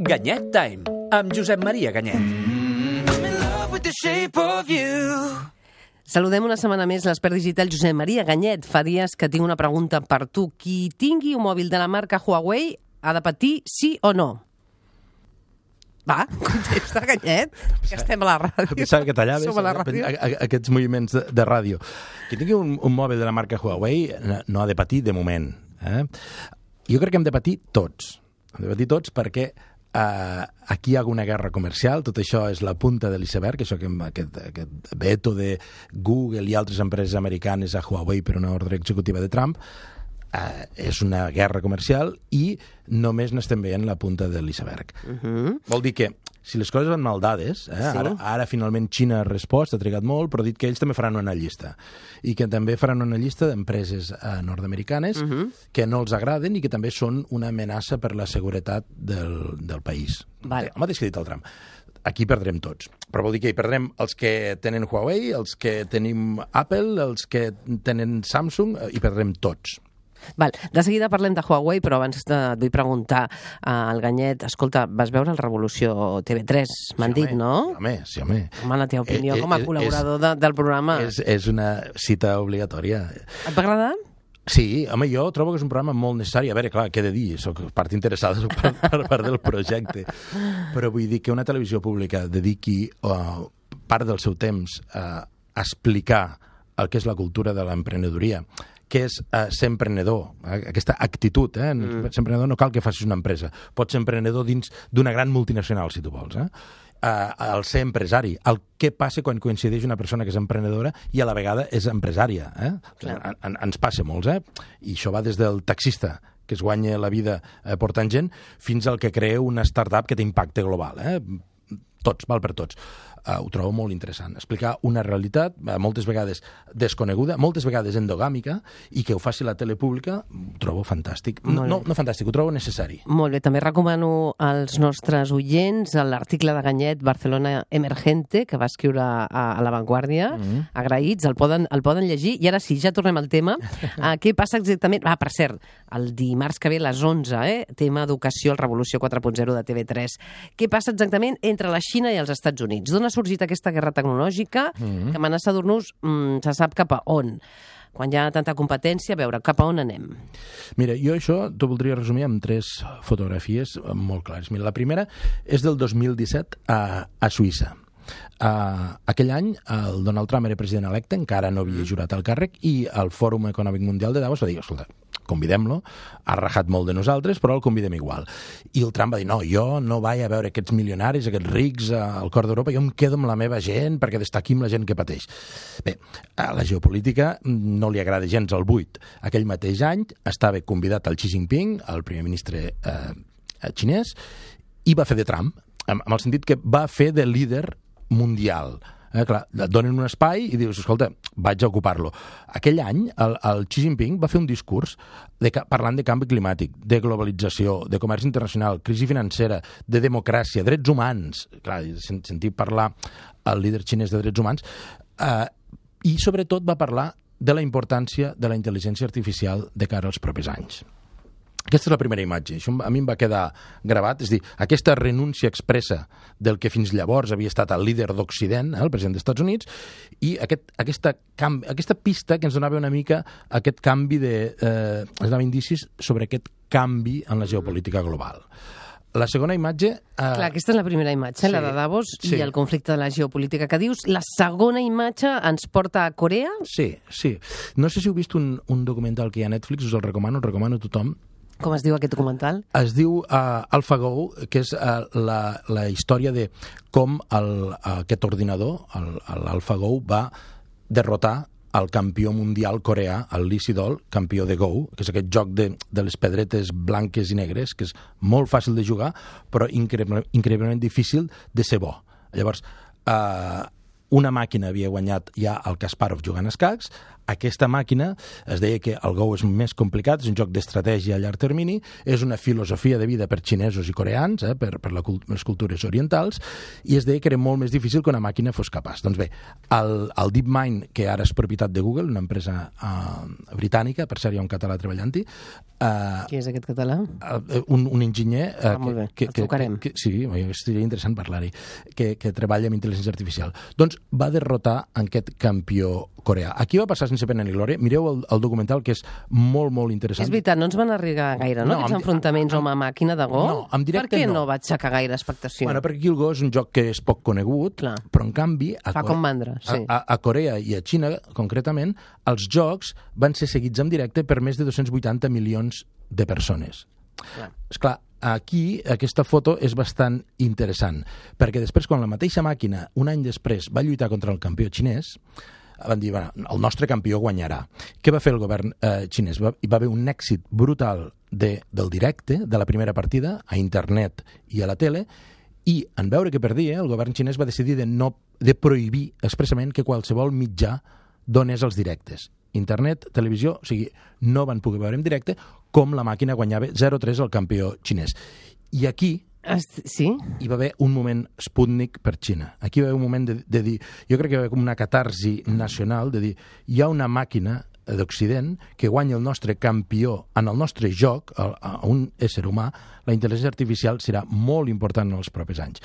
Ganyet Time, amb Josep Maria Ganyet. I'm in love with the shape of you. Saludem una setmana més l'expert digital Josep Maria Ganyet. Fa dies que tinc una pregunta per tu. Qui tingui un mòbil de la marca Huawei ha de patir sí o no? Va, contesta, Ganyet, que estem a la ràdio. Pensava que tallaves Som a la eh, ràdio. aquests moviments de, de ràdio. Qui tingui un, un mòbil de la marca Huawei no, no ha de patir de moment. Eh? Jo crec que hem de patir tots. Hem de patir tots perquè eh, aquí hi ha una guerra comercial, tot això és la punta de l'iceberg, això que aquest, aquest veto de Google i altres empreses americanes a Huawei per una ordre executiva de Trump, eh, és una guerra comercial i només n'estem veient la punta de l'iceberg. Uh -huh. Vol dir que si les coses van mal dades, eh, sí. ara, ara finalment Xina ha respost, ha trigat molt, però ha dit que ells també faran una llista. I que també faran una llista d'empreses eh, nord-americanes uh -huh. que no els agraden i que també són una amenaça per la seguretat del, del país. Vale. El mateix que ha dit el Trump aquí perdrem tots. Però vol dir que hi perdrem els que tenen Huawei, els que tenim Apple, els que tenen Samsung, eh, hi perdrem tots. Val, de seguida parlem de Huawei, però abans de, et vull preguntar uh, al Ganyet, escolta, vas veure el Revolució TV3, m'han Sí, dit, home, no? Sí, home, sí, home. Home, la teva opinió Eh, eh, com a és- col·laborador de, del programa. És, és una cita obligatòria. Et va agradar? Sí, home, jo trobo que és un programa molt necessari. A veure, clar, què he de dir? Soc part interessada, soc part, part, part del projecte. Però vull dir que una televisió pública dediqui uh, part del seu temps a explicar el que és la cultura de l'emprenedoria, que és uh, ser emprenedor, eh? aquesta actitud. Eh? Mm. Ser emprenedor no cal que facis una empresa. Pots ser emprenedor dins d'una gran multinacional, si tu vols. Eh? Uh, el ser empresari. El què passa quan coincideix una persona que és emprenedora i a la vegada és empresària. Eh? En, en, ens passa molts, eh? I això va des del taxista que es guanya la vida eh, portant gent, fins al que crea una startup que té impacte global. Eh? Tots, val per tots. Uh, ho trobo molt interessant. Explicar una realitat, uh, moltes vegades desconeguda, moltes vegades endogàmica, i que ho faci la tele pública, ho trobo fantàstic. No, no, no fantàstic, ho trobo necessari. Molt bé, també recomano als nostres oients l'article de Ganyet Barcelona Emergente que va escriure a, a La Vanguardia. Mm -hmm. Agraïts, el poden, el poden llegir. I ara sí, ja tornem al tema. Uh, què passa exactament? Ah, per cert, el dimarts que ve a les 11, eh? tema educació, el Revolució 4.0 de TV3. Què passa exactament entre la Xina i els Estats Units? D'on ha sorgit aquesta guerra tecnològica mm -hmm. que amenaça dur-nos, mm, se sap cap a on? Quan hi ha tanta competència, a veure, cap a on anem? Mira, jo això t'ho voldria resumir amb tres fotografies molt clares. Mira, la primera és del 2017 a, a Suïssa. Uh, aquell any el Donald Trump era president electe, encara no havia jurat el càrrec, i el Fòrum Econòmic Mundial de Davos va dir, escolta, convidem-lo, ha rajat molt de nosaltres, però el convidem igual. I el Trump va dir, no, jo no vaig a veure aquests milionaris, aquests rics eh, al cor d'Europa, jo em quedo amb la meva gent perquè d'estar aquí amb la gent que pateix. Bé, a la geopolítica no li agrada gens el buit. Aquell mateix any estava convidat el Xi Jinping, el primer ministre eh, xinès, i va fer de Trump, amb, amb el sentit que va fer de líder mundial. Eh, clar, et donen un espai i dius, escolta, vaig a ocupar-lo. Aquell any, el, el Xi Jinping va fer un discurs de, parlant de canvi climàtic, de globalització, de comerç internacional, crisi financera, de democràcia, drets humans. Clar, sen- sentir parlar el líder xinès de drets humans, eh, i sobretot va parlar de la importància de la intel·ligència artificial de cara als propers anys. Aquesta és la primera imatge. Això a mi em va quedar gravat. És dir, aquesta renúncia expressa del que fins llavors havia estat el líder d'Occident, eh, el president dels Estats Units, i aquest, aquesta, canvi, aquesta pista que ens donava una mica aquest canvi de... Eh, ens donava indicis sobre aquest canvi en la geopolítica global. La segona imatge... Eh, Clar, aquesta és la primera imatge, sí, la de Davos sí. i el conflicte de la geopolítica que dius. La segona imatge ens porta a Corea? Sí, sí. No sé si heu vist un, un documental que hi ha a Netflix, us el recomano, el recomano a tothom, Com es diu aquest documental? es diu uh, AlphaGo, que és uh, la, la història de com el, aquest ordinador, el- el AlphaGo, va derrotar el campió mundial coreà, el Lee Sedol, campió de Go, que és aquest joc de, de les pedretes blanques i negres, que és molt fàcil de jugar, però increïble, increïblement difícil de ser bo. Llavors, eh, una màquina havia guanyat ja el Kasparov jugant escacs, aquesta màquina es deia que el Go és més complicat, és un joc d'estratègia a llarg termini, és una filosofia de vida per xinesos i coreans, eh, per, per la, les cultures orientals, i es deia que era molt més difícil que una màquina fos capaç. Doncs bé, el, el DeepMind, que ara és propietat de Google, una empresa uh, britànica, per cert hi ha un català treballant-hi, uh, Qui és aquest català? Eh, un, un enginyer eh, Ah, molt bé, el trucarem. que, que, sí, seria interessant parlar-hi que, que treballa amb intel·ligència artificial doncs va derrotar aquest campió coreà. Aquí va passar sense pena ni glòria mireu el, el documental que és molt, molt interessant És veritat, no ens van arribar gaire, no, No, aquests amb- enfrontaments home-màquina de Go? No, en directe Per què no. no va aixecar gaire expectació? Bueno, perquè aquí el Go és un joc que és poc conegut, Clar. però en canvi... A Fa Core- com mandra, sí. A, a, a Corea i a Xina, concretament, els jocs van ser seguits en directe per més de 280 milions de persones. Clar. Esclar, aquí aquesta foto és bastant interessant, perquè després, quan la mateixa màquina, un any després, va lluitar contra el campió xinès, van dir, bueno, el nostre campió guanyarà. Què va fer el govern eh, xinès? Va, hi va haver un èxit brutal de, del directe, de la primera partida, a internet i a la tele, i en veure que perdia, el govern xinès va decidir de, no, de prohibir expressament que qualsevol mitjà donés els directes. Internet, televisió, o sigui, no van poder veure en directe com la màquina guanyava 0-3 al campió xinès. I aquí Sí? hi va haver un moment Sputnik per Xina. Aquí va haver un moment de, de dir... Jo crec que va haver com una catarsi nacional de dir hi ha una màquina d'Occident que guanya el nostre campió en el nostre joc, a, a un ésser humà, la intel·ligència artificial serà molt important en els propers anys.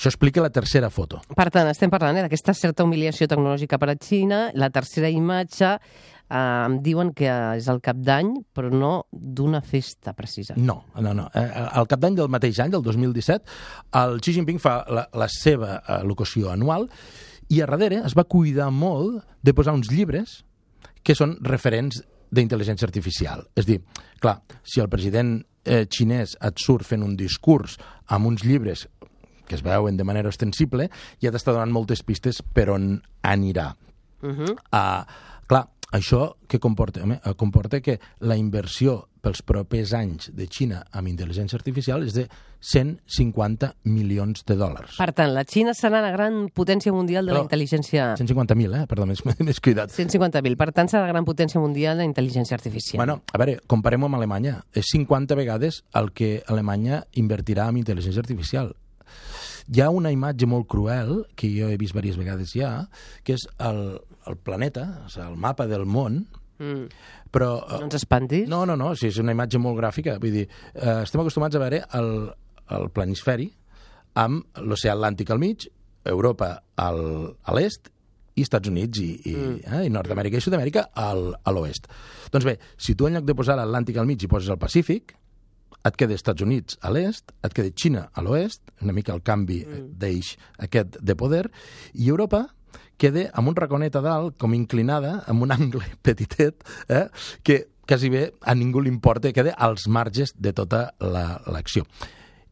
Això explica la tercera foto. Per tant, estem parlant eh, d'aquesta certa humiliació tecnològica per a Xina. La tercera imatge eh, em diuen que és el cap d'any, però no d'una festa precisa. No, no, no. Eh, al cap d'any del mateix any, del 2017, el Xi Jinping fa la, la seva eh, locució anual i a darrere es va cuidar molt de posar uns llibres que són referents d'intel·ligència artificial. És dir, clar, si el president eh, xinès et surt fent un discurs amb uns llibres que es veuen de manera ostensible, ja t'està donant moltes pistes per on anirà. Uh -huh. Uh, clar, això què comporta? Home, eh, comporta que la inversió pels propers anys de Xina amb intel·ligència artificial és de 150 milions de dòlars. Per tant, la Xina serà la gran potència mundial de la Però- intel·ligència... 150.000, eh? Perdó, més cuidat. 150.000. Per tant, serà la gran potència mundial de la intel·ligència artificial. Bueno, a veure, comparem-ho amb Alemanya. És 50 vegades el que Alemanya invertirà en intel·ligència artificial. Hi ha una imatge molt cruel, que jo he vist diverses vegades ja, que és el, el planeta, o sigui, el mapa del món, Mm. però... eh, No ens espantis. No, no, no, sí, és una imatge molt gràfica. Vull dir, eh, estem acostumats a veure el, el planisferi amb l'oceà Atlàntic al mig, Europa al, a l'est i Estats Units i, i, mm. eh, i Nord-Amèrica i Sud-amèrica al, a l'oest. Doncs bé, si tu en lloc de posar l'Atlàntic al mig i poses el Pacífic, et queda Estats Units a l'est, et queda Xina a l'oest, una mica el canvi mm. d'eix aquest de poder, i Europa queda amb un raconet a dalt, com inclinada, amb un angle petitet, eh, que quasi bé a ningú li importa, queda als marges de tota la- l'acció.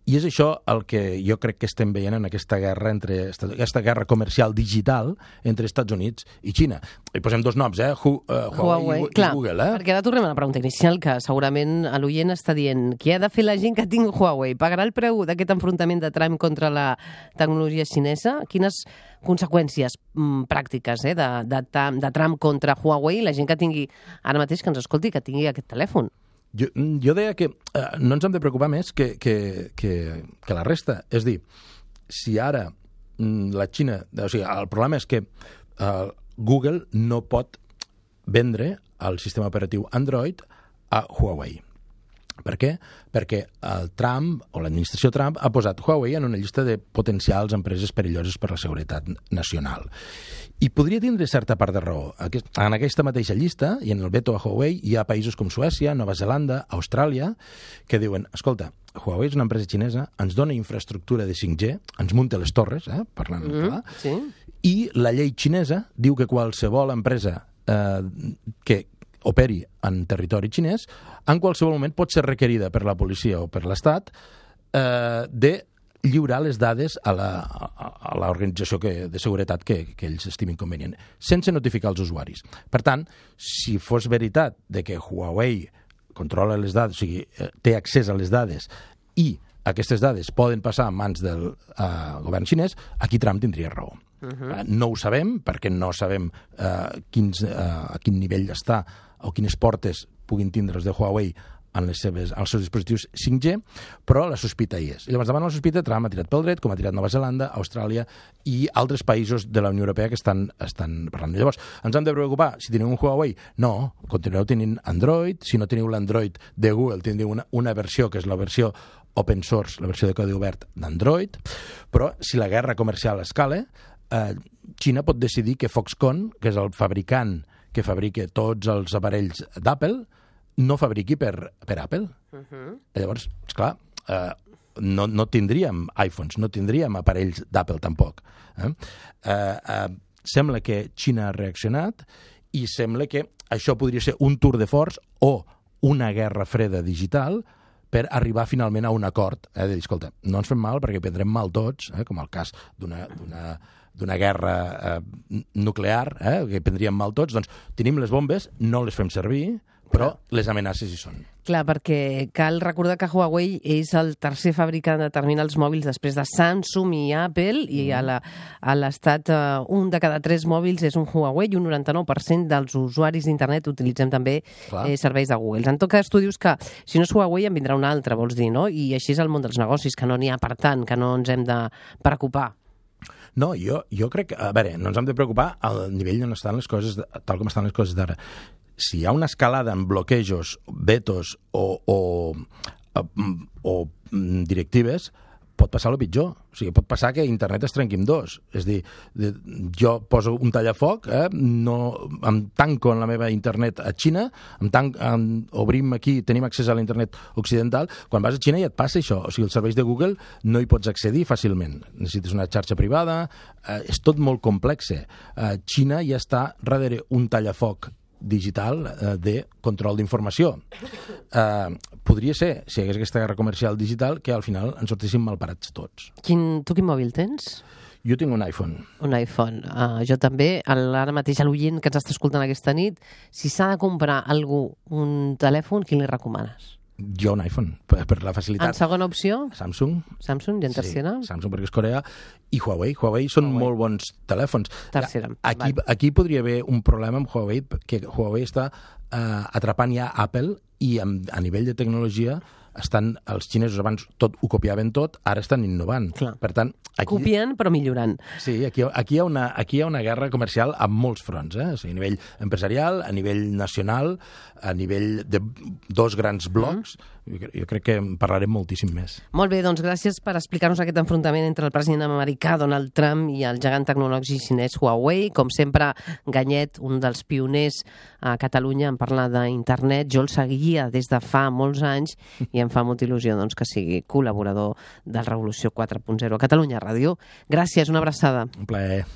I és això el que jo crec que estem veient en aquesta guerra entre aquesta guerra comercial digital entre Estats Units i Xina. I posem dos noms, eh? Hu, uh, Huawei, Huawei, i, clar, i Google, eh? perquè ara tornem a la pregunta inicial, que segurament a l'oient està dient qui ha de fer la gent que tingui Huawei? Pagarà el preu d'aquest enfrontament de Trump contra la tecnologia xinesa? Quines conseqüències mm, pràctiques eh, de, de, de Trump contra Huawei? La gent que tingui, ara mateix que ens escolti, que tingui aquest telèfon. Jo, jo deia que eh, no ens hem de preocupar més que, que, que, que la resta. És dir, si ara mm, la Xina... O sigui, el problema és que eh, Google no pot vendre el sistema operatiu Android a Huawei. Per què? Perquè el Trump, o l'administració Trump, ha posat Huawei en una llista de potencials empreses perilloses per la seguretat nacional. I podria tindre certa part de raó. En aquesta mateixa llista, i en el veto a Huawei, hi ha països com Suècia, Nova Zelanda, Austràlia, que diuen, escolta, Huawei és una empresa xinesa, ens dona infraestructura de 5G, ens munta les torres, eh, parlant mm -hmm. clar, Sí? i la llei xinesa diu que qualsevol empresa eh, que operi en territori xinès en qualsevol moment pot ser requerida per la policia o per l'Estat eh, de lliurar les dades a l'organització de seguretat que, que ells estimin convenient, sense notificar els usuaris. Per tant, si fos veritat de que Huawei controla les dades, o sigui, eh, té accés a les dades i aquestes dades poden passar a mans del eh, govern xinès, aquí Trump tindria raó. Uh -huh. No ho sabem, perquè no sabem eh, quins, eh, a quin nivell està o quines portes puguin tindre els de Huawei en les seves, als seus dispositius 5G, però la sospita hi és. I llavors, davant la sospita, Trump ha tirat pel dret, com ha tirat Nova Zelanda, Austràlia i altres països de la Unió Europea que estan, estan parlant. Llavors, ens hem de preocupar si teniu un Huawei? No, continueu tenint Android. Si no teniu l'Android de Google, tindreu una, una versió, que és la versió open source, la versió de codi obert d'Android, però si la guerra comercial escala, eh, Xina pot decidir que Foxconn, que és el fabricant que fabrica tots els aparells d'Apple, no fabriqui per, per Apple. Uh -huh. Llavors, esclar, eh, no, no tindríem iPhones, no tindríem aparells d'Apple tampoc. Eh? Eh, eh, sembla que Xina ha reaccionat i sembla que això podria ser un tour de force o una guerra freda digital per arribar finalment a un acord, eh, de dir, escolta, no ens fem mal perquè prendrem mal tots, eh, com el cas d'una d'una guerra eh, nuclear, eh, que prendríem mal tots, doncs tenim les bombes, no les fem servir, però les amenaces hi són. Clar, perquè cal recordar que Huawei és el tercer fabricant de terminals mòbils després de Samsung i Apple, i a l'estat eh, un de cada tres mòbils és un Huawei i un 99% dels usuaris d'internet utilitzem també Clar. eh, serveis de Google. En tot cas, tu dius que si no és Huawei en vindrà un altre, vols dir, no? I així és el món dels negocis, que no n'hi ha per tant, que no ens hem de preocupar. No, jo, jo crec que... A veure, no ens hem de preocupar al nivell on estan les coses, tal com estan les coses d'ara. Si hi ha una escalada en bloquejos, vetos o, o, o mm, directives, pot passar el pitjor. O sigui, pot passar que internet es trenqui en dos. És dir, jo poso un tallafoc, eh, no, em tanco en la meva internet a Xina, em tanc, em, obrim aquí, tenim accés a la internet occidental, quan vas a Xina ja et passa això. O sigui, els serveis de Google no hi pots accedir fàcilment. Necessites una xarxa privada, eh, és tot molt complex. Eh, Xina ja està darrere un tallafoc digital eh, de control d'informació. Eh, podria ser, si hi hagués aquesta guerra comercial digital, que al final ens sortíssim malparats tots. Quin, tu quin mòbil tens? Jo tinc un iPhone. Un iPhone. Uh, jo també, el- ara mateix l'oient que ens està escoltant aquesta nit, si s'ha de comprar algú un telèfon, quin li recomanes? Jo un iPhone, per, per la En facilitat. segona opció, Samsung, Samsung i en tercera? Sí, Samsung perquè és Corea i Huawei. Huawei són Huawei. molt bons telèfons. Tercera, Aquí, aquí podria haver un problema amb Huawei, que Huawei està eh, atrapant ja Apple i amb, a nivell de tecnologia estan els xinesos abans tot ho copiaven tot, ara estan innovant. Clar. Per tant, aquí, Copien, però millorant. Sí, aquí, aquí, hi ha una, aquí hi ha una guerra comercial a molts fronts, eh? o sigui, a nivell empresarial, a nivell nacional, a nivell de dos grans blocs. Jo, cre- jo crec que en parlarem moltíssim més. Molt bé, doncs gràcies per explicar-nos aquest enfrontament entre el president americà Donald Trump i el gegant tecnològic xinès Huawei. Com sempre, Ganyet, un dels pioners a Catalunya en parlar d'internet. Jo el seguia des de fa molts anys i em fa molta il·lusió doncs, que sigui col·laborador del Revolució 4.0 a Catalunya Ràdio. Gràcies, una abraçada. Un plaer.